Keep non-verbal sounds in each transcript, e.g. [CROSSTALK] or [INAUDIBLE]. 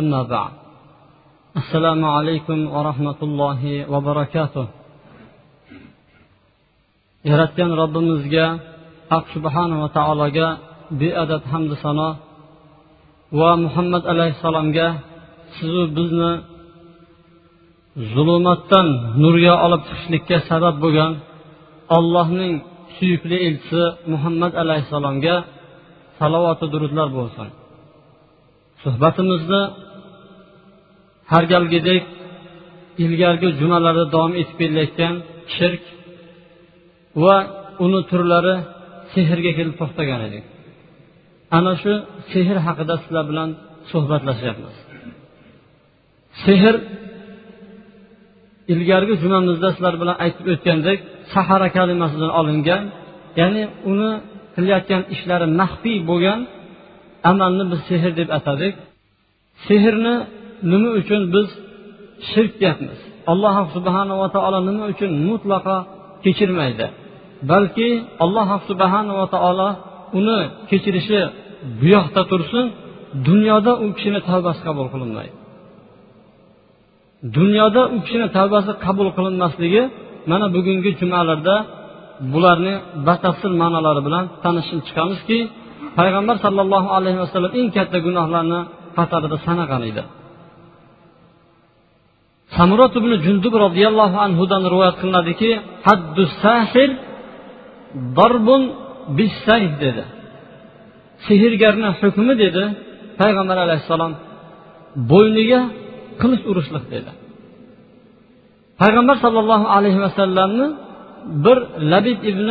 أما بعد السلام عليكم ورحمة الله وبركاته yaratgan robbimizga haq subhanava taologa beadad hamdu sano va muhammad alayhissalomga sizu bizni zulmatdan nurga olib chiqishlikka sabab bo'lgan allohning suyukli elchisi muhammad alayhissalomga salovatu durudlar bo'lsin suhbatimizni har galgidek ilgargi jumalarda davom etib kelayotgan shirk va uni turlari sehrga kelib to'xtagan edik. Ana shu sehr haqida sizlar bilan suhbatlashyapmiz sehr ilgargi jumamizda sizlar bilan aytib o'tgandek sahara kalimasidan olingan ya'ni uni qilayotgan ishlari maxfiy bo'lgan amalni biz sehr deb atadik. Sehrni nima uchun biz shirk deyapmiz alloh subhanava taolo nima uchun mutlaqo kechirmaydi? Balki alloh subhanava taolo uni kechirishi bu yoqda tursin dunyoda u kishini tavbasi qabul qilinmaydi. Dunyoda u kishini tavbasi qabul qilinmasligi mana bugungi jumalarda bularni batafsil ma'nolari bilan tanishib chiqamizki payg'ambar sollallohu alayhi vasallam eng katta gunohlarni qatorida sanagan edi. Samurot ibn jundub roziyallohu anhudan rivoyat qilinadiki haddu sahir darbun bisayf dedi. Sehrgarni hukmi dedi payg'ambar alayhissalom bo'yniga qilich urishliq dedi. Payg'ambar sollallohu alayhi vasallamni bir labid ibn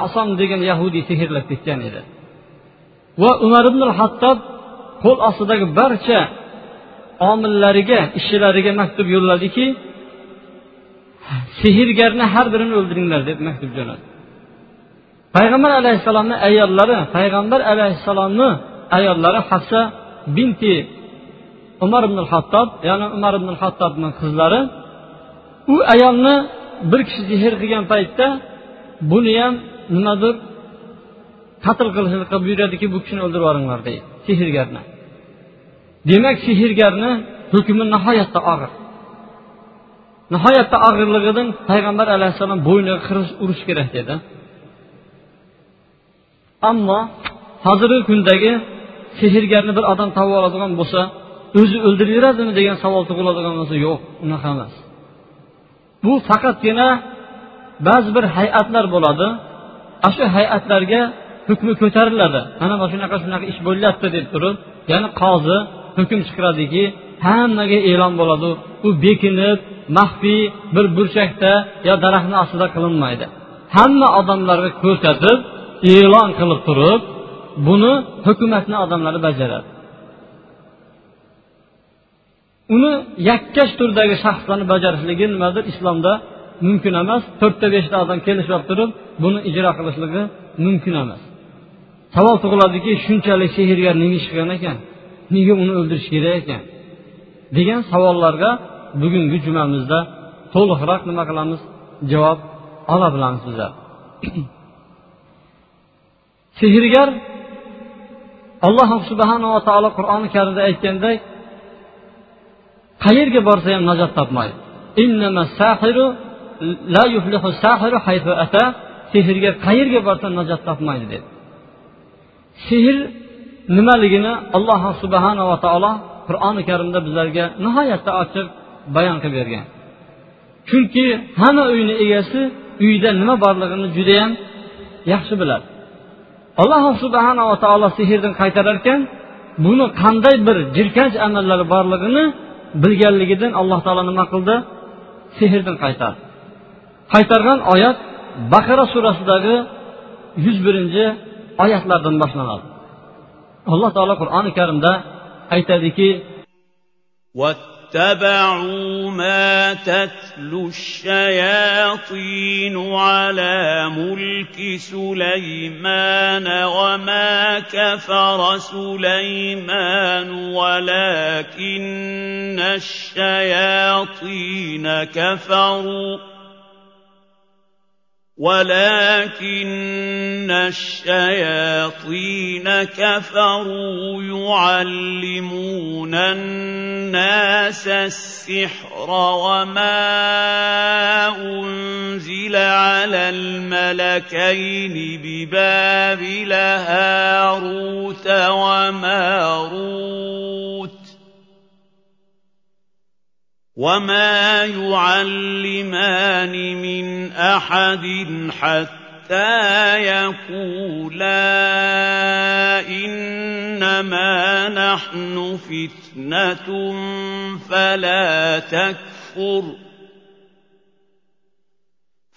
ason degan yahudiy sehrlab ketgan edi. Va umar ibn hattob qo'l ostidagi barcha omillariga ishchilariga maktub yo'lladiki sehrgarni har birini o'ldiringlar deb maktub jo'nadi. Payg'ambar alayhissalomni ayollari payg'ambar alayhissalomni ayollari hafsa binti umar ibn hattob ya'ni umar ibn hattobni qizlari u ayolni bir kishi sehr qilgan paytda buni ham nimadir qatl qilishlikqa buyuradiki bu kishini o'ldirib yuboringlar deydi sehrgarni. Demak sehrgarni hukmi nihoyatda og'ir. Nihoyatda og'irligidan payg'ambar alayhissalom bo'yniga qirish urish kerak dedi. Ammo hozirgi kundagi sehrgarni bir odam topib oladigan bo'lsa o'zi o'ldiraveradimi degan savol tug'iladigan bo'lsa yo'q unaqa emas. Bu faqatgina ba'zi bir hay'atlar bo'ladi. Ana shu hay'atlarga hukmi ko'tariladi. Mana mana shunaqa shunaqa ish bo'lyapti deb turib ya'ni qozi hukm chiqaradiki hammaga e'lon bo'ladi. U bekinib maxfiy bir burchakda yo daraxtni ostida qilinmaydi. Hamma odamlarga ko'rsatib e'lon qilib turib buni hukumatni odamlari bajaradi. Uni yakkash turdagi shaxslarni bajarishligi nimadir islomda mumkin emas. To'rtta beshta odam kelishib olib turib buni ijro qilishligi mumkin emas. Savol tug'iladiki shunchalik sehrgar nega ish qilgan ekan? Nega uni o'ldirish kerak ekan? degan savollarga bugungi jumamizda to'liqroq nima qilamiz? javob ola bilamiz bizlar [CLEARS THROAT] sehrgar alloh subhanava taolo qur'oni karimda aytgandek qayerga borsa ham najot topmaydi. Sehrgar qayerga borsa najot topmaydi dedi sehr nimaligini alloh subhanava taolo qur'oni karimda bizlarga nihoyatda ochiq bayon qilib bergan. Chunki hamma uyni egasi uyda nima borlig'ini judayam yaxshi biladi. Alloh subhanava taolo sehrdan qaytarar ekan buni qanday bir jirkanch amallari borlig'ini bilganligidan alloh taolo nima qildi? Sehrdan qaytardi. Qaytargan oyat baqara surasidagi yuz birinchi oyatlardan boshlanadi. Alloh taolo qur'oni karimda aytadiki واتبعوا ما تتلو الشياطين على ملك سليمان وما كفر سليمان ولكن الشياطين كفروا. ولكن الشياطين كفروا يعلمون الناس السحر وما انزل على الملكين ببابل هاروت وماروت وما يعلمان من احد حتى يقولا انما نحن فتنه فلا تكفر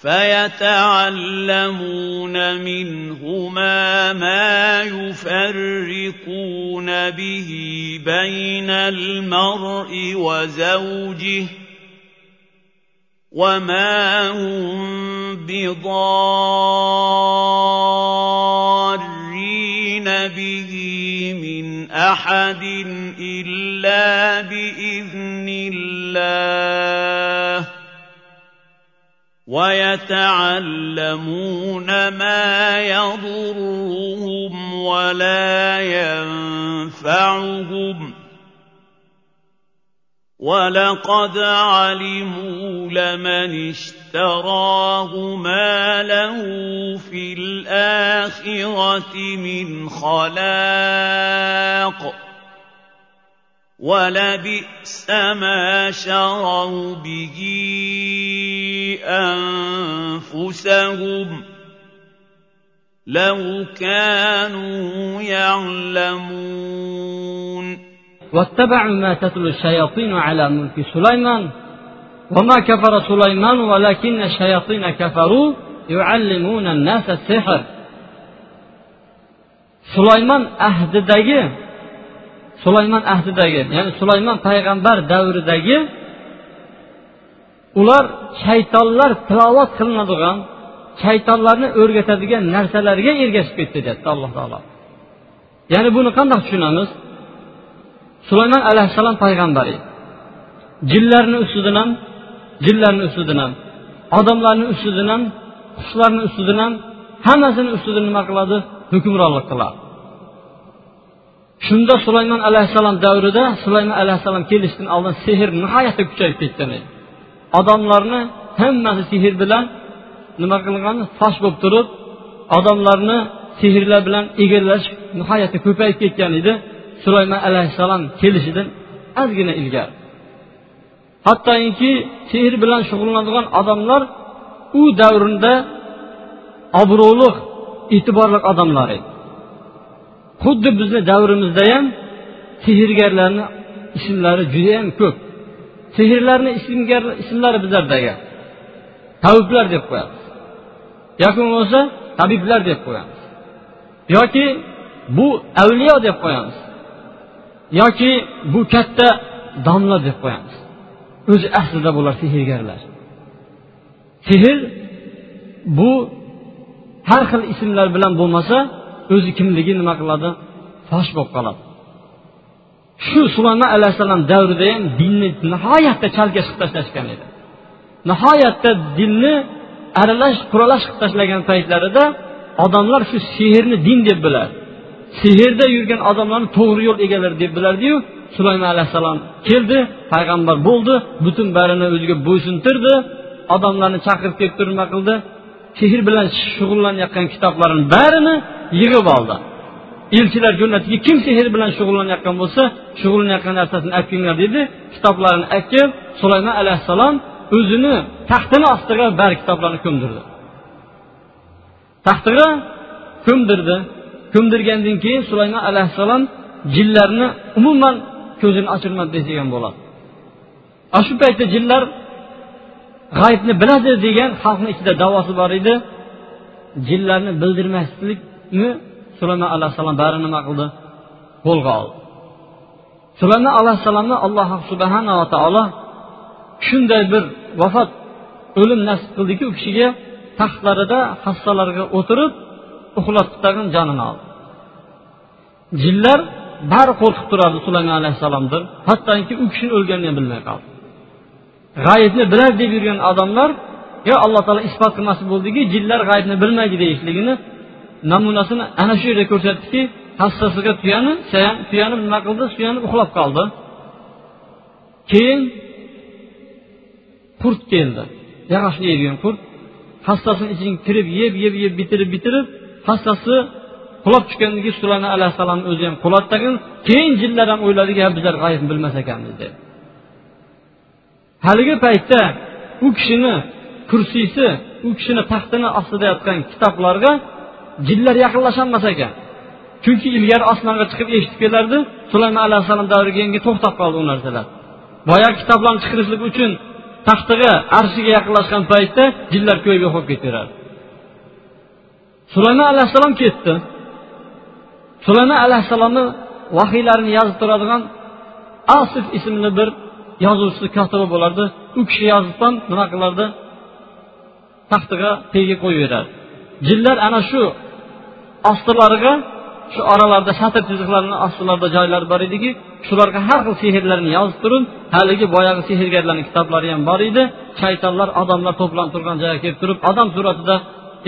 فيتعلمون منهما ما يفرقون به بين المرء وزوجه وما هم بضارين به من أحد إلا بإذن الله ويتعلمون ما يضرهم ولا ينفعهم ولقد علموا لمن اشتراه ما له في الاخره من خلاق ولبئس ما شروا به انفسهم لو كانوا يعلمون وما كفر سليمان ولكن الشياطين كفروا يعلمون الناس السحر sulaymon ahdidagi sulaymon ahdidagi ya'ni sulaymon payg'ambar davridagi ular shaytonlar tilovat qilinadigan shaytonlarni o'rgatadigan narsalarga ergashib ketdi deyapti alloh taolo ya'ni buni qandoq tushunamiz Sulaymon alayhissalom payg'ambar edi jinlarni ustidan ham jinlarni ustidan ham odamlarni ustidan ham qushlarni ustidan ham hammasini ustidan nima qiladi? Hukmronlik qiladi. Shunda sulaymon alayhissalom davrida sulaymon alayhissalom kelishidan oldin sehr nihoyatda kuchayib ketgan edi odamlarni hammasi sehr bilan nima qilgan fosh bo'lib turib odamlarni sehrlar bilan egallash nihoyatda ko'payib ketgan edi. Sulaymon alayhissalom kelishidan ozgina ilgari. Hattoki sehr bilan shug'ullanadigan odamlar u davrda obro'li e'tiborli odamlar edi. Xuddi bizni davrimizda ham sehrgarlarni ismlari judayam ko'p. Sehrlarni ismlari bizlardagi. Tabiblar deb qo'yamiz. Yoki bo'lmasa tabiblar deb qo'yamiz. Yoki bu avliyo deb qo'yamiz. Yoki bu katta domla deb qo'yamiz. O'zi aslida bular sehrgarlar. Sehr bu har xil ismlar bilan bo'lmasa o'zi kimligi nima qiladi? Fosh bo'lib qoladi. Shu sulaymon alayhissalom davrida ham dinni nihoyatda chalkash qilib tashlashgan edi. Nihoyatda dinni aralash quralash qilib tashlagan paytlarida odamlar shu sehrni din deb biladi. Sehrda yurgan odamlarni to'g'ri yo'l egalari deb bilardiyu sulaymon alayhissalom keldi payg'ambar bo'ldi butun barini o'ziga bo'ysuntirdi odamlarni chaqirib kelib turib nima qildi. Sehr bilan shug'ullanayotgan kitoblarni barini yig'ib oldi. Elchilar jo'natdiki kim sehr bilan shug'ullanayotgan bo'lsa shug'ullanayotgan narsasini olib kelinglar dedi kitoblarni olib kelib sulaymon alayhissalom o'zini taxtini ostiga bari kitoblarni ko'mdirdi taxtiga ko'mdirdi ko'mdirgandan keyin sulaymon alayhissalom jinlarni umuman ko'zini ochirmadi degan bo'ladi. Ana shu paytda jinlar g'aybni biladi degan xalqni ichida davosi bor edi. Jinlarni bildirmaslikni sulaymon alayhissalom bari nima qildi? Qo'lga oldi. Sulaymon alayhissalomni alloh subhanava taolo shunday bir vafot o'lim nasib qildiki u kishiga taxtlarida hassalarga o'tirib uxlatib tag'in jonini oldi. Jinlar bari qo'rqib turardi sulaymon alayhissalomdan. Hattoki u kishini o'lganini ham bilmay qoldi. G'ayibni bilar deb yurgan odamlar yo alloh taolo isbot qilmoqchi bo'ldiki jinlar g'aybni bilmaydi deyishligini namunasini ana shu yerda ko'rsatdiki hassasiga tuyani tuyani nima qildi? Suyanib uxlab qoldi. Keyin qurt keldi. Yag'ochni yeydigan qurt hassasini ichiga kirib yeb yeb yeb bitirib bitirib pastasi qulab tushganligi keyin sulaymon alayhissalomni o'zi ham quladi keyin jinlar ham o'yladiki bizlar g'ayibni bilmas ekanmiz deb haligi paytda u kishini kursiysi u kishini taxtini ostida yotgan kitoblarga jinlar yaqinlasholmas ekan. Chunki ilgari osmonga chiqib eshitib kelardi sulaymon alayhissalom davriga endi to'xtab qoldi u narsalar. Boyagi kitoblarni chiqarishlik uchun taxtiga arshiga yaqinlashgan paytda jinlar ko'yib yo'qolib ketaveradi sulaymon alayhissalom ketdi. Sulaymon alayhissalomni vahiylarini yozib turadigan asif ismli bir yozuvchisi kotiba bo'lardi. U kishi yozibdan nima qilardi? Taxtiga tagiga qo'yaveradi jinlar ana shu ostilariga shu oralarda satr chiziqlarini ostilarida joylari bor ediki shularga har xil sehrlarni yozib turib haligi boyagi sehrgarlarni kitoblari ham bor edi. Shaytonlar odamlar to'planib turgan joyga kelib turib odam suratida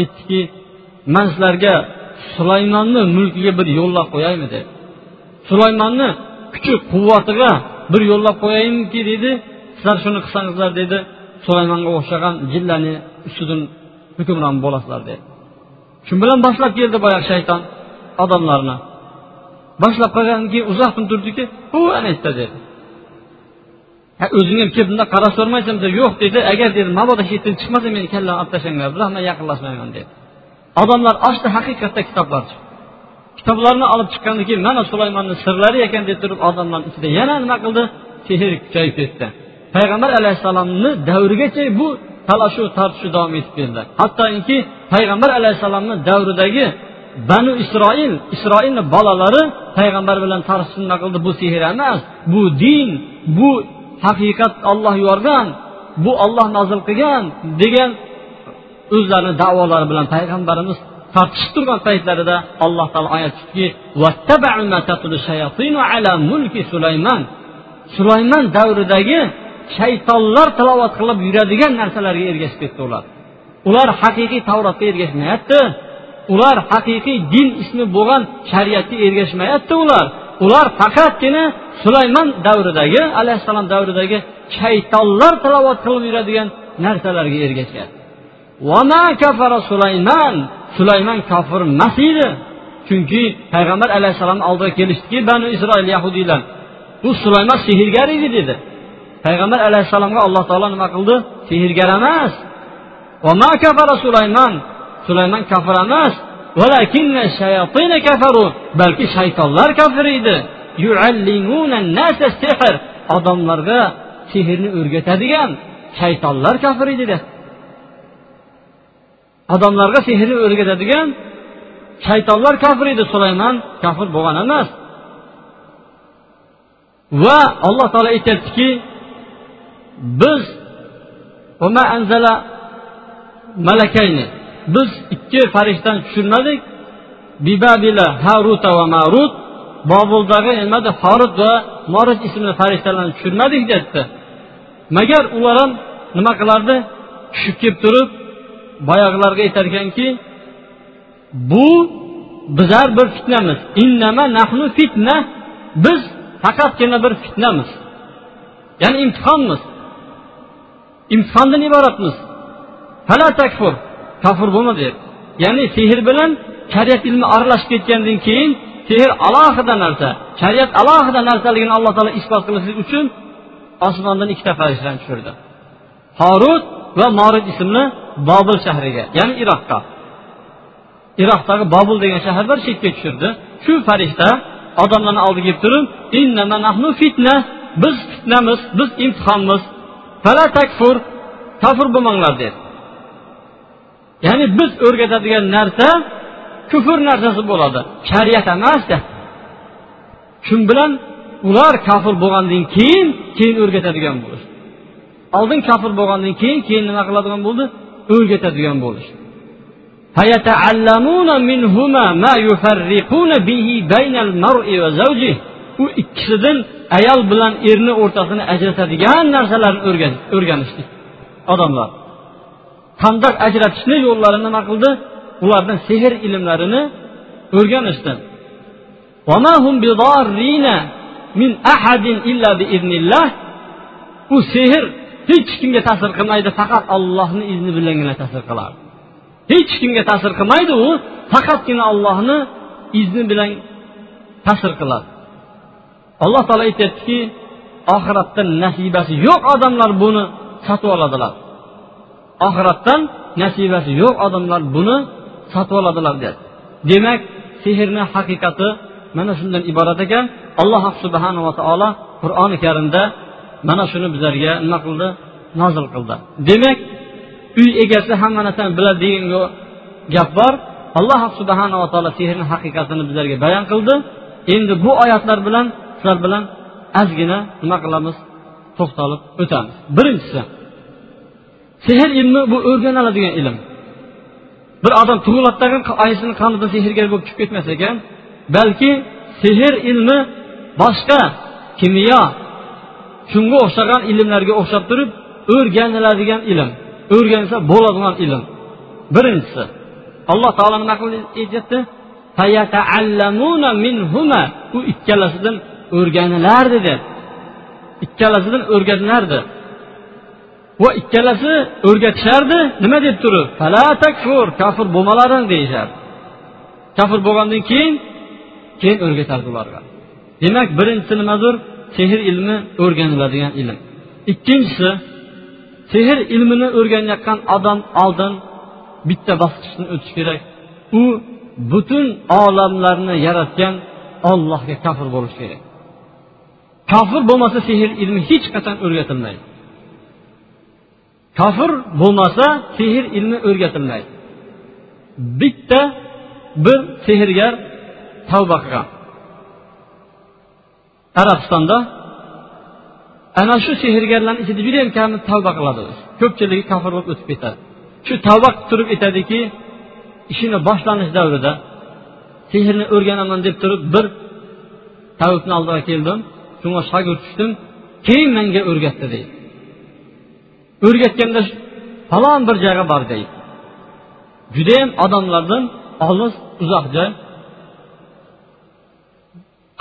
aytdiki man sizlarga sulaymonni mulkiga bir yo'llab qo'yaymi? dedi. Sulaymonni kuchi quvvatiga bir yo'llab qo'yayinki dedi. Sizlar shuni qilsangizlar dedi. Sulaymonga o'xshagan jillani ustidan hukmron bo'lasizlar dedi. Shu bilan boshlab keldi boyagi shayton odamlarni. Boshlab qolgandan keyin uzoqdan turdiki u ana yerda dedi. O'zing kelib bundoq qarab so'ramaysanmi yo'q dedi. Agar dedi mabodo shu yerdan chiqmasa meni kallamni olib tashlanglar biroq man yaqinlashmayman dedi. Odamlar ochdi haqiqatda kitoblar kitoblarni olib chiqqandan keyin mana sulaymonni sirlari ekan deb turib odamlarni ichida yana nima qildi? Sehr kuchayib ketdi. Payg'ambar alayhissalomni davrigacha bu talashuv tortishuv davom etib keldi. Hattoki payg'ambar alayhissalomni davridagi banu isroil isroilni bolalari payg'ambar bilan tortishib nima qildi? Bu sehr emas bu din bu haqiqat olloh yuborgan bu olloh nozil qilgan degan o'zlarini da'volari bilan payg'ambarimiz tortishib turgan paytlarida. Alloh taolo oyat tutdiki sulaymon davridagi shaytonlar tilovat qilib yuradigan narsalarga ergashib ketdi ular. Ular haqiqiy tavrotga ergashmayapti. Ular haqiqiy din ismi bo'lgan shariatga ergashmayapti ular. Ular faqatgina sulaymon davridagi alayhissalom davridagi shaytonlar tilovat qilib yuradigan narsalarga ergashyapti sulaymon sulaymon kofir emas edi chunki payg'ambar alayhissalomni oldiga kelishdiki banu isroil yahudiylar bu sulaymon sehrgar edi dedi payg'ambar alayhissalomga alloh taolo nima qildi sehrgar emas sulaymon sulaymon kofir emas balki shaytonlar kofir edi odamlarga sehrni o'rgatadigan shaytonlar kofir edi deb odamlarga sehrni o'rgatadigan shaytonlar kofir edi sulaymon kofir bo'lgan emas. Va alloh taolo aytyaptiki biz malakayni biz ikki farishtani tushirmadik bibabila haruta va marut bobuldagi nimada horut va morij ismli farishtalarni tushirmadik deyapti magar ular ham nima qilardi? Tushib kelib turib boyag'ilarga aytar ekanki bu bizlar bir fitnamiz. Innama nahnu fitna. Biz faqatgina bir fitnamiz. Ya'ni imtihonmiz. Imtihondan iboratmiz. Fala takfur. Kofir bo'lma deyapti ya'ni sehr bilan shariat ilmi aralashib ketgandan keyin sehr alohida narsa shariat alohida narsaligini alloh taolo isbot qilishlik uchun osmondan ikkita farishtani tushirdi. Horut va morid ismli bobil shahriga ya'ni iroqqa. Iroqdagi bobul degan shahar bor chetga tushirdi. Shu farishta odamlarni oldiga kelib turib fitna biz fitnamiz biz imtihonmiz. Fala takfur kofir bo'lmanglar dedi. Ya'ni biz o'rgatadigan narsa kufr narsasi bo'ladi. Shariat emas shu bilan ular kofir bo'lgandan keyin keyin o'rgatadigan bo'lish oldin kofir bo'lgandan keyin keyin nima qiladigan bo'ldi? O'rgatadigan bo'lishdi u ikkisidan ayol bilan erni o'rtasini ajratadigan narsalarni o'rganishdi odamlar. Qandoq ajratishni yo'llarini nima qildi? Ulardan sehr ilmlarini o'rganishdi. U sehr hech kimga ta'sir qilmaydi faqat allohni izni bilangina ta'sir qiladi hech kimga ta'sir qilmaydi u faqatgina allohni izni bilan ta'sir qiladi. Alloh taolo aytyaptiki oxiratda nasibasi yo'q odamlar buni sotib oladilar. Oxiratdan nasibasi yo'q odamlar buni sotib oladilar deyapti demak sehrni haqiqati mana shundan iborat ekan. Alloh subhanava taolo qur'oni karimda mana shuni bizlarga nima qildi? Nozil qildi. Demak uy egasi hamma narsani biladi degan gap bor. Alloh subhanava taolo sehrni haqiqatini bizlarga bayon qildi. Endi bu oyatlar bilan sizlar bilan ozgina nima qilamiz? To'xtalib o'tamiz. Birinchisi sehr ilmi bu o'rganiladigan ilm. Bir odam tug'iladidagi oyisini qonida sehrgar bo'lib chiqib ketmas ekan balki sehr ilmi boshqa kimyo shunga o'xshagan ilmlarga o'xshab turib o'rganiladigan ilm. O'rgansa bo'ladigan ilm. Birinchisi alloh taolo nima qilib aytyapti u ikkalasidan o'rganilardi deb ikkalasidan o'rganilardi va ikkalasi o'rgatishardi. Nima deb turib? Kofir bo'lmalaring deyishardi. Kofir bo'lgandan keyin keyin o'rgatardi ularga. Demak birinchisi nimadir? Sehr ilmi o'rganiladigan ilm. Ikkinchisi sehr ilmini o'rganayotgan odam oldin bitta bosqichdan o'tishi kerak. U butun olamlarni yaratgan ollohga kofir bo'lishi kerak. Kofir bo'lmasa sehr ilmi hech qachon o'rgatilmaydi. Kofir bo'lmasa sehr ilmi o'rgatilmaydi. Bitta bir sehrgar tavba qilgan. Arabistonda ana shu sehrgarlarni ichida judayam kami tavba qiladi. Ko'pchiligi kofir bo'lib o'tib ketadi. Shu tavba qilib turib aytadiki ishini boshlanish davrida sehrni o'rganaman deb turib bir tabibni oldiga keldim. Shunga shogird tushdim. Keyin menga o'rgatdi deydi. O'rgatganda falon bir joyga bor deydi. Judayam odamlardan olis uzoq joy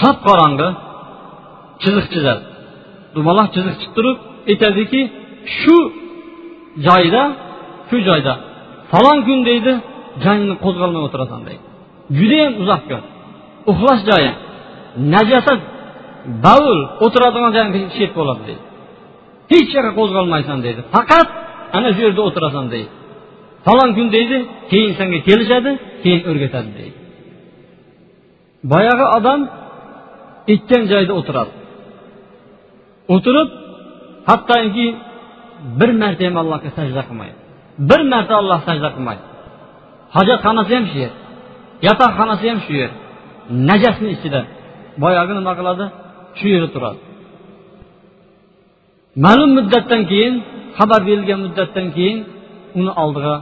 qop qorong'i chiziq chizadi. Dumaloq chiziq chizib turib aytadiki shu joyda shu joyda falon kun deydi jangni qo'zg'almay o'tirasan deydi. Judayam uzoqqa uxlash joyi. Najosat bavul o'tiradigan joyga shet bo'ladi deydi. Hech yoqqa qo'zg'almaysan deydi. Faqat ana shu yerda o'tirasan deydi. Falon kun deydi keyin senga kelishadi keyin o'rgatadi deydi. Boyagi odam aytgan joyda o'tiradi. O'tirib hattoki bir marta ham allohga sajda qilmaydi. Bir marta alloh sajda qilmaydi. Hojatxonasi ham shu yer yotoqxonasi ham shu yer. Najasni ichida boyagi nima qiladi? Shu yerda turadi. Ma'lum muddatdan keyin xabar berilgan muddatdan keyin uni oldiga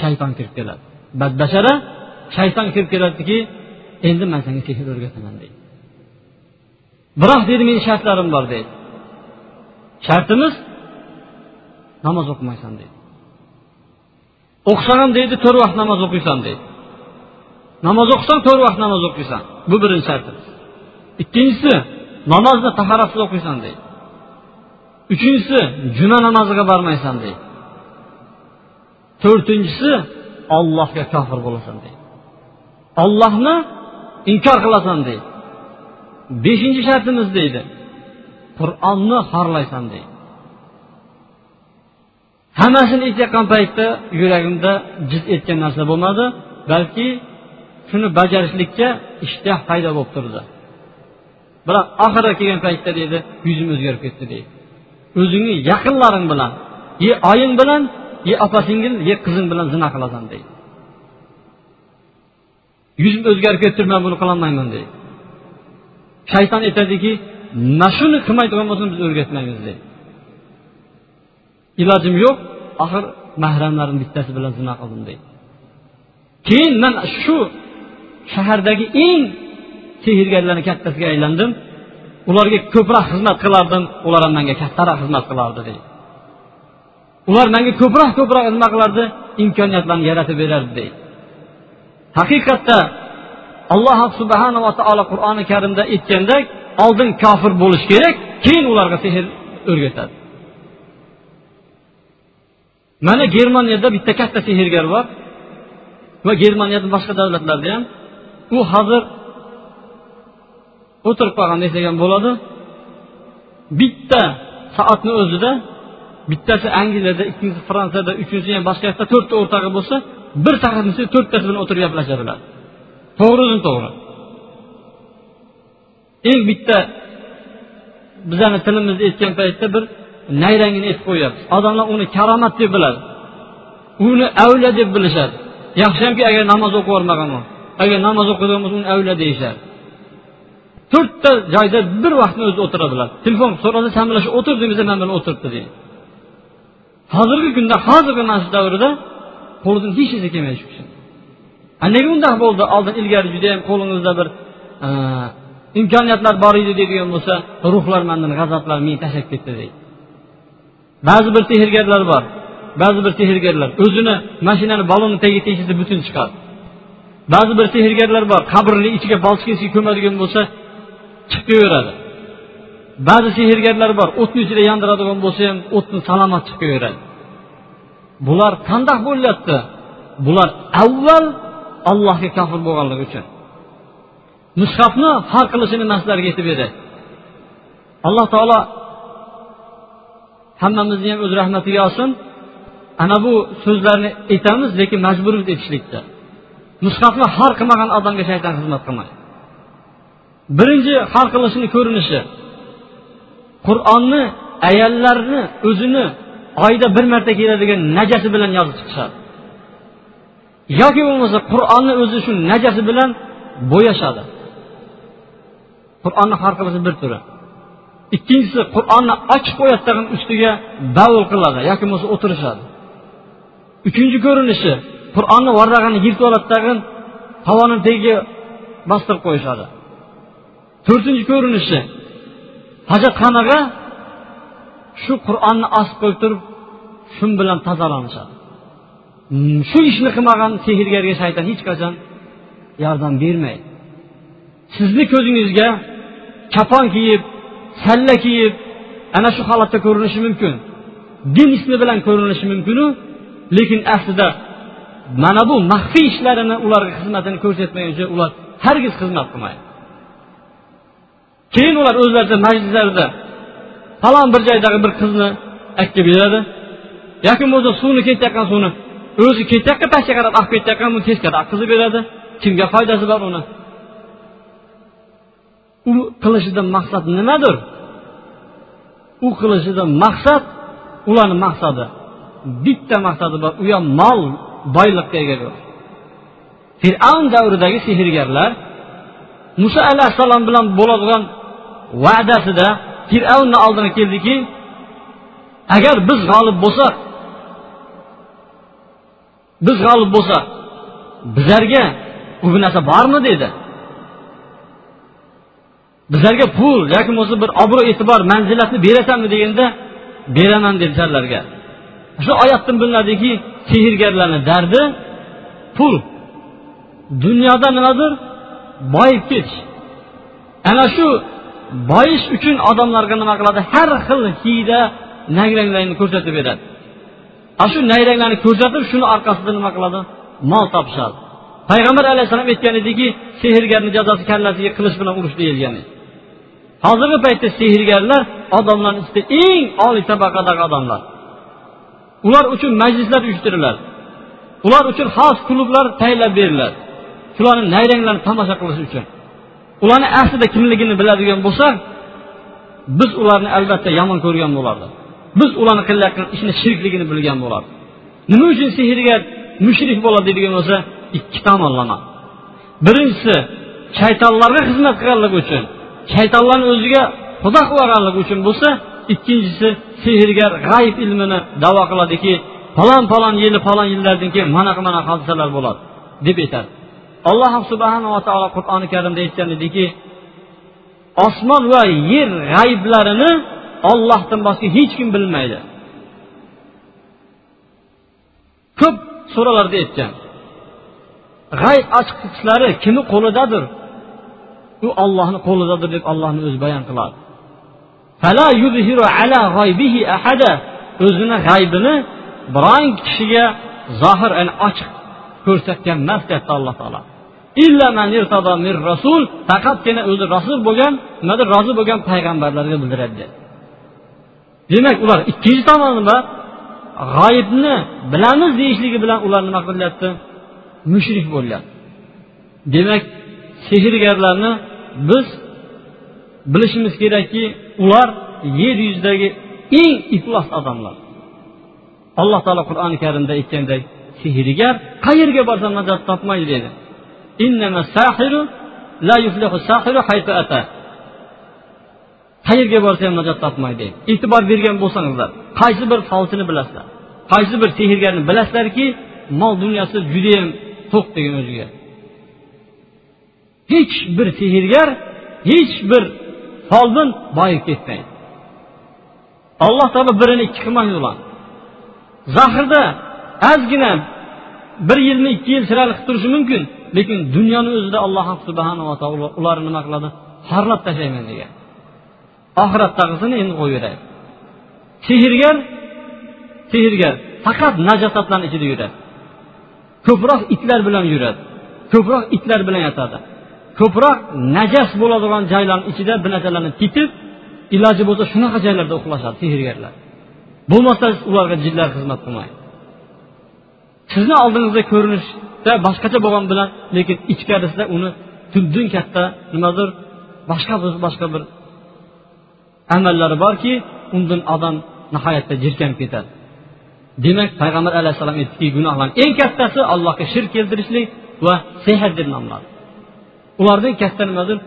shayton kirib keladi. Badbashara shayton kirib keladiki endi man senga sehr o'rgataman deydi. Biroq deydi meni shartlarim bor deydi shartimiz namoz o'qimaysan deydi o'qisang ham deydi to'rt vaqt namoz o'qiysan deydi namoz o'qisang to'rt vaqt namoz o'qiysan bu birinchi shartimiz ikkinchisi namozni tahoratsiz o'qiysan deydi uchinchisi juma namoziga bormaysan deydi to'rtinchisi ollohga kofir bo'lasan deydi ollohni inkor qilasan deydi beshinchi shartimiz deydi. Qur'onni xorlaysan deydi. Hammasini aytayotgan paytda yuragimda jiz etgan narsa bo'lmadi balki shuni bajarishlikka ishtah paydo bo'lib turdi. Biroq oxiri kelgan paytda deydi yuzim o'zgarib ketdi deydi. O'zingni yaqinlaring bilan ye oying bilan ye opa singil ye qizing bilan zina qilasan deydi. Yuzim o'zgarib ketdi man buni qilolmayman deydi. Shayton aytadiki mana shuni qilmaydigan bo'lsam biz o'rgatmaymiz deydi ilojim yo'q axir mahramlarim bittasi bilan zina qildim deydi keyin man shu shahardagi eng sehrgarlarni kattasiga aylandim. Ularga ko'proq xizmat qilardim ular ham manga kattaroq xizmat qilardi deydi ular manga ko'proq ko'proq nima qilardi imkoniyatlarni yaratib berardi deydi haqiqatda alloh subhanava taolo qur'oni karimda aytgandek oldin kofir bo'lish kerak keyin ularga sehr o'rgatadi. Mana germaniyada bitta katta sehrgar bor va germaniyada boshqa davlatlarda ham. U hozir o'tirib qolgan desak ham bo'ladi. Bitta soatni o'zida bittasi angliyada ikkinchisi fransiyada uchinchisi ham boshqa yoqda to'rtta o'rtog'i bo'lsa bir soatni to'rttasi bilan o'tirib gaplashadilar. To'g'ridan to'g'ri. Eng bitta bizani tilimizda aytgan paytda bir nayrangini aytib qo'yyapmiz odamlar uni karomat deb biladi. Uni avliya deb bilishadi. Yaxshiyamki agar namoz o'qib yubormagan bo'lsa agar namoz o'qiydigan bo'lsa uni avliya deyishadi. To'rtta joyda bir vaqtni o'zi o'tiradilar. Telefon so'rasa san bilan shu o'tirdim desa man bilan o'tiribdi deydi. Hozirgi kunda hozirgi mana shu davrda qo'lidan hech narsa kelmaydi shu kishini nega undoq bo'ldi? Oldin ilgari judayam qo'lingizda bir imkoniyatlar bor edi deydigan bo'lsa ruhlar mandan g'azablar meni tashlab ketdi deydi. Ba'zi bir sehrgarlar bor ba'zi bir sehrgarlar o'zini mashinani balonni tagiga tekshirsa butun chiqadi ba'zi bir sehrgarlar bor qabrni ichiga balchkasiga ko'madigan bo'lsa chiqib kelaveradi ba'zi sehrgarlar bor o'tni ichida yondiradigan bo'lsa ham o'tni salomat chiqib kelaveradi bular qandoq bo'lyapti? Bular avval allohga kofir bo'lganligi uchun. Mushofni har qilishini nafslariga yetib edi. Alloh taolo hammamizni ham o'z rahmatiga olsin. Ana bu so'zlarni aytamiz lekin majburmiz aytishlikka mushofni har qilmagan odamga shayton xizmat qilmaydi. Birinchi har qilishini ko'rinishi qur'onni ayollarni o'zini oyda bir marta keladigan najasi bilan yozib chiqishadi. Yoki bo'lmasa qur'onni o'zi shu najasi bilan bo'yashadi. Qur'onni har qilishi bir turi. Ikkinchisi qur'onni ochib qo'yadi tag'in ustiga davul qiladi yoki bo'lmasa o'tirishadi. Uchinchi ko'rinishi qur'onni varrag'ini yirtib oladi tag'in havoni tagiga bostirib qo'yishadi. To'rtinchi ko'rinishi hojatxonaga shu qur'onni osib qo'yib turib shu bilan tozalanishadi Hmm, shu ishni qilmagan sehrgarga shayton hech qachon yordam bermaydi. Sizni ko'zingizga kapon kiyib salla kiyib ana shu holatda ko'rinishi mumkin. Din ismi bilan ko'rinishi mumkinu lekin aslida mana bu maxfiy ishlarini ularga xizmatini ko'rsatmaguncha ular hargiz xizmat qilmaydi. Keyin ular o'zlaricha majlislarida falon bir joydagi bir qizni akka beradi yoki bo'lmasa suvni ketayotgan suvni o'zi ketayotgan pastga qarab oqib ketayotgan buni teskari oqqizib beradi. Kimga foydasi bor uni? U qilishidan maqsad nimadir? U qilishidan maqsad ularni maqsadi. Bitta maqsadi bor u ham mol boyliqqa ega bo'lish fir'avn davridagi sehrgarlar muso alayhissalom bilan bo'ladigan va'dasida fir'avnni oldiga keldiki agar biz g'olib bo'lsak biz g'olib bo'lsa bizlarga bu narsa bormi dedi. Bizlarga pul yoki bo'lmasa bir obro' e'tibor manzilatni berasanmi deganda beraman dedi sizlarga shu oyatdan bilinadiki sehrgarlarni dardi pul. Dunyoda nimadir boyib ketish. Ana shu boyish uchun odamlarga nima qiladi? Har xil hiyla nagranglarni ko'rsatib beradi. Ana shu nayranglarni ko'rsatib shuni orqasida nima qiladi? Mol topishadi. Payg'ambar alayhissalom aytgan ediki sehrgarni jazosi kallasiga qilich bilan urish deyilgan hozirgi paytda sehrgarlar odamlarni ichida eng oliy tabaqadagi odamlar. Ular uchun majlislar uyushtiriladi. Ular uchun xos klublar tayyorlab beriladi. Shularni nayranglarni tomosha qilish uchun. Ularni aslida kimligini biladigan bo'lsak biz ularni albatta yomon ko'rgan bo'lardik. Biz ularni qilayotgan ishni shirkligini bilgan bo'ladi. Nima uchun sehrgar mushrik bo'ladi deydigan bo'lsa ikki tomonlama birinchisi shaytonlarga xizmat qilganligi uchun shaytonlarni o'ziga xudo qilib uchun bo'lsa ikkinchisi sehrgar g'ayb ilmini davo qiladiki falon falon yili falon yillardan keyin mana mana hodisalar bo'ladi deb aytadi. Alloh subhanava taolo qur'oni karimda aytgan ediki osmon va yer g'ayblarini ollohdan boshqa hech kim bilmaydi. Ko'p suralarda aytgan. G'ayb ochqichlari kimni qo'lidadir? U ollohni qo'lidadir deb ollohni o'zi bayon qiladi. O'zini g'aybini biron kishiga zohir ochiq ko'rsatgan emas deyapti alloh taolo. Rasul faqatgina o'zi rasul bo'lgan nimadir rozi bo'lgan payg'ambarlarga bildiradi. deyapti demak ular ikkinchi tomonlama g'oyibni bilamiz deyishligi bilan ular nima qilyapti mushrik bo'lyapti. Demak sehrgarlarni biz bilishimiz kerakki ular yer yuzidagi eng iflos odamlar. Alloh taolo qur'oni karimda aytgandek sehrgar qayerga borsa najot topmaydi dedi. Qayerga borsa ham najot topmaydi. E'tibor bergan bo'lsangizlar qaysi bir falchini bilasizlar. Qaysi bir sehrgarni bilasizlarki mol dunyosi judayam to'q degan o'ziga. Hech bir sehrgar hech bir folbin boyib ketmaydi. Alloh taolo birini ikki qilmaydi ular. Zahrda ozgina bir yilni ikki yil chiroyli qilib turishi mumkin lekin dunyoni o'zida alloh subhanava taolo ularni nima qiladi? Xorlab tashlayman degan. Oxiratdagisini endi qo'yaveradi sehrgar sehrgar faqat najosatlarni ichida yuradi. Ko'proq itlar bilan yuradi ko'proq itlar bilan yotadi. Ko'proq najas bo'ladigan joylarni ichida bir narsalarni titib iloji bo'lsa shunaqa joylarda uxlashadi sehrgarlar bo'lmasa ularga jinlar xizmat qilmaydi. Sizni oldingizda ko'rinishda boshqacha bo'lgani bilan lekin ichkarisida uni tundin katta nimadir boshqa bir boshqa bir amallari borki undan odam nihoyatda jirkanib ketadi demak payg'ambar alayhissalom aytdiki gunohlarni eng kattasi allohga shirk keltirishlik va sehr deb nomladi ulardan katta nimadir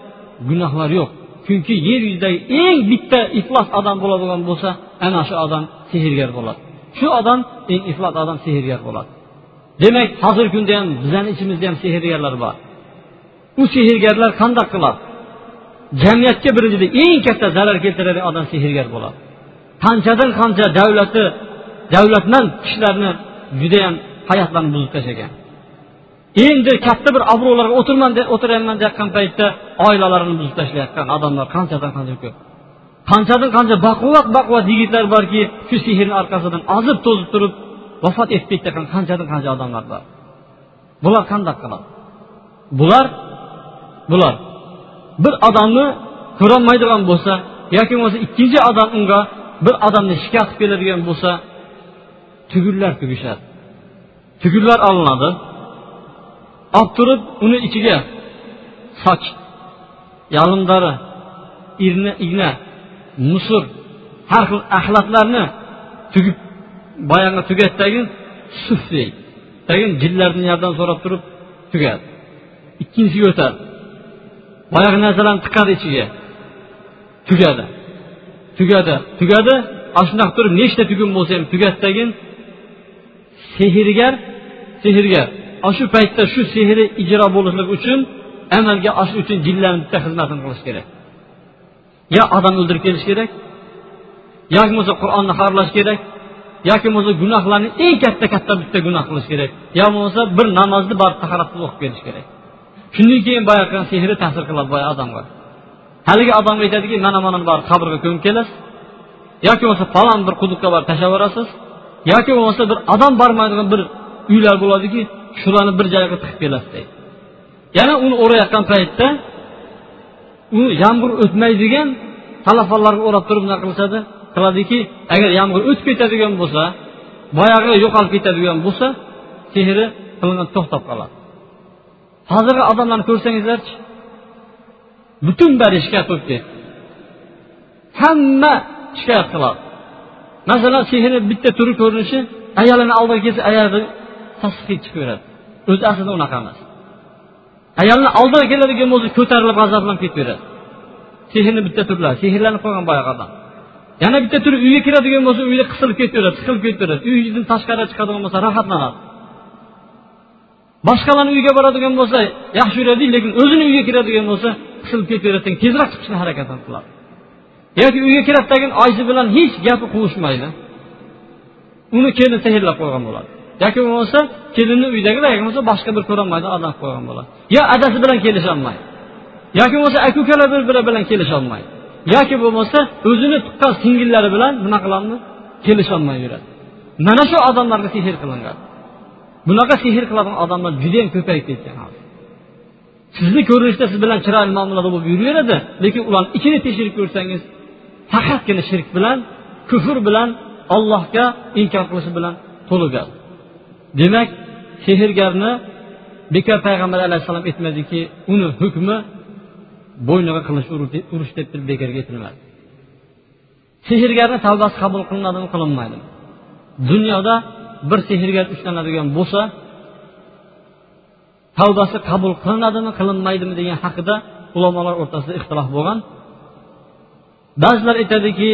gunohlar yo'q chunki yer yuzidagi eng bitta iflos odam bo'ladigan bo'lsa ana shu odam sehrgar bo'ladi shu odam eng iflos odam sehrgar bo'ladi demak hozirgi kunda ham bizani ichimizda ham sehrgarlar bor u sehrgarlar qandoq qiladi jamiyatga birinchidan eng katta zarar keltiradigan odam sehrgar bo'ladi. Qanchadan qancha davlati davlatmand kishilarni judayam hayotlarini buzib tashlagan. Endi katta bir obro'larga o'tirman o'tiryapman deyotgan paytda oilalarini buzib tashlayotgan odamlar qanchadan qancha ko'p. Qanchadan qancha baquvvat baquvvat yigitlar borki shu sehrni orqasidan ozib to'zib turib vafot etib ketayotgan qanchadan qancha odamlar bor. Bular qandoq qiladi? Bular bular bir odamni ko'rolmaydigan bo'lsa yoki bo'lmasa ikkinchi odam unga bir odamni shikast qilib keladigan bo'lsa tugunlar tugishadi. Tugunlar olinadi. Olib turib uni ichiga soch yalindari irna igna musur har xil axlatlarni tugib boyagi tugatdagi suf deydi. Tagin jinlarni yerdan so'rab turib tugadi. Ikkinchisiga o'tadi. Boyagi narsalarni tiqadi ichiga. Tugadi. Tugadi. Tugadi ana shundoq turib nechta tugun bo'lsa ham tugatdagin sehrgar sehrgar. Ana shu paytda shu sehri ijro bo'lishligi uchun amalga oshish uchun jinlarni bitta xizmatini qilish kerak. Yo odam o'ldirib kelish kerak yoki bo'lmasa qur'onni xorlash kerak yoki bo'lmasa gunohlarni eng katta katta bitta gunoh qilish kerak yo bo'lmasa bir namozni borib tahoratsiz o'qib kelish kerak. Shundan keyin boyagi sehri ta'sir qiladi boya odamga. Haligi odamga aytadiki mana manani borib qabrga ko'mib kelasiz yoki bo'lmasa falon bir quduqqa borib tashlab yuborasiz yoki bo'lmasa bir odam bormaydigan bir uylar bo'ladiki shularni bir joyga tiqib kelasiz deydi. Yana uni o'rayotgan paytda u yomg'ir o'tmaydigan talafonlarga o'rab turib bunaqa qilishadi? Qiladiki agar yomg'ir o'tib ketadigan bo'lsa boyagi yo'qolib ketadigan bo'lsa sehri qilinib to'xtab qoladi. Hozirgi odamlarni ko'rsangizlarchi. Butun bari shikoyat bo'lib ketdi. Hamma shikoyat qiladi. Masalan sehrni bitta turi ko'rinishi ayolini oldiga kelsa ayoli tasdiqi chiqib beradi o'zi aslida unaqa emas. Ayolni oldiga keladigan bo'lsa ko'tarilib g'azablanib ketaveradi sehrni bitta turlari sehrlanib qolgan boyagi odam. Yana bitta turi uyga kiradigan bo'lsa uyda qisilib ketaveradi siqilib ketaveradi uydan tashqariga chiqadigan bo'lsa rohatlanadi boshqalarni uyiga boradigan bo'lsa yaxshi yuradi lekin o'zini uyiga kiradigan bo'lsa qisilib ketaveradi tezroq chiqishni harakat qiladi. Yoki uyga kiradidagi oyisi bilan hech gapi quvushmaydi uni kelin sehrlab qo'ygan bo'ladi. Yoki bo'lmasa kelinni uydagilar yoki bo'lmasa boshqa bir ko'rolmaydi odam qo'ygan bo'ladi. Yo adasi bilan kelisholmaydi. Yoki bo'lmasa aka ukalar bir biri bilan kelisholmaydi. Yoki bo'lmasa o'zini tuqqan singillari bilan nima qilolmaydi kelisholmay yuradi. Mana shu odamlarga sehr qilinadi bunaqa sehr qiladigan odamlar judayam ko'payib ketgan sizni ko'rinishda siz bilan chiroyli muomalada bo'lib yuraveradi lekin ularni ichini tekshirib ko'rsangiz faqatgina shirk bilan kufr bilan ollohga inkor qilishi bilan to'lgan demak sehrgarni bekor payg'ambar alayhissalom aytmadiki uni hukmi bo'yniga qilich urish deb turib bekorga aytilmadi. Sehrgarni tavbasi qabul qilinadimi qilinmaydimi dunyoda bir sehrgar ushlanadigan bo'lsa tavbasi qabul qilinadimi qilinmaydimi degan haqida ulamolar o'rtasida ixtilof bo'lgan. Ba'zilar aytadiki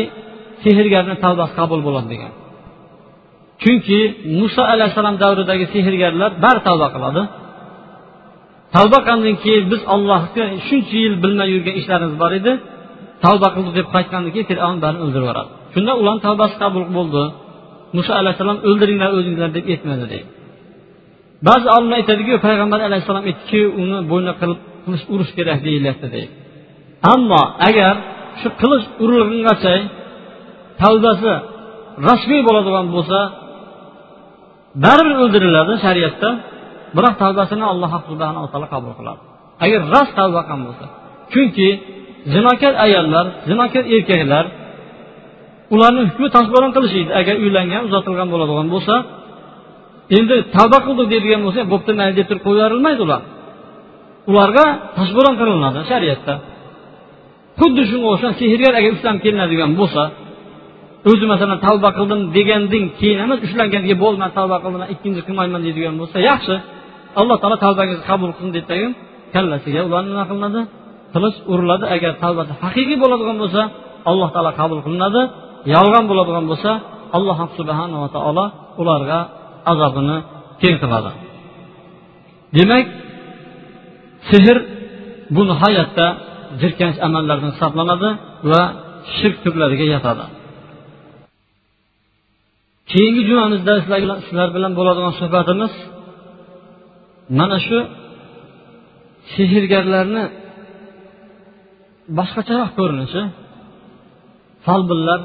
sehrgarni tavbasi qabul bo'ladi degan. Chunki muso alayhissalom davridagi sehrgarlar bari tavba qiladi. Tavba qilgandan keyin biz allohga shuncha yil bilmay yurgan ishlarimiz bor edi. Tavba qildik deb qaytgandan keyin fir'avn barini o'ldirib yuboradi. Shunda ularni tavbasi qabul bo'ldi. Muso alayhissalom o'ldiringlar o'zinglar deb aytmadi deydi. Ba'zi olimlar aytadiki payg'ambar alayhissalom aytdiki uni bo'yni qilib qilich urish kerak deyilyapti deydi. Ammo agar shu qilich urilgungacha tavbasi rasmiy bo'ladigan bo'lsa baribir o'ldiriladi shariatda biroq tavbasini alloh subhanava taolo qabul qiladi. Agar rost tavba qilgan bo'lsa chunki zinokor ayollar zinokor erkaklar ularni hukmi toshbo'ron qilishiydi agar uylangan uzatilgan bo'ladigan bo'lsa endi tavba qildik deydigan bo'lsa bo'pti mayli deb turib qo'yib ular. Ularga tasbaron qilinadi shariatda. Xuddi shunga o'xshab sehrgar agar ushlanib kelinadigan bo'lsa o'zi masalan tavba qildim degandan keyin emas ushlangan keyin bo'ldi man tavba qildim ikkinchi qilmayman deydigan bo'lsa yaxshi. Alloh taolo tavbangizni qabul qilsin deydidagi kallasiga ularni nima qilinadi? Qilich uriladi. Agar tavbasi haqiqiy bo'ladigan bo'lsa alloh taolo qabul qilinadi. Yolg'on bo'ladigan bo'lsa alloh subhanava taolo ularga azobini teng qiladi. Demak sehr bu nihoyatda jirkanch amallardan hisoblanadi va shirk turlariga yotadi keyingi jumamizda sizlar bilan bo'ladigan suhbatimiz mana shu sehrgarlarni boshqacharoq ko'rinishi folbinlar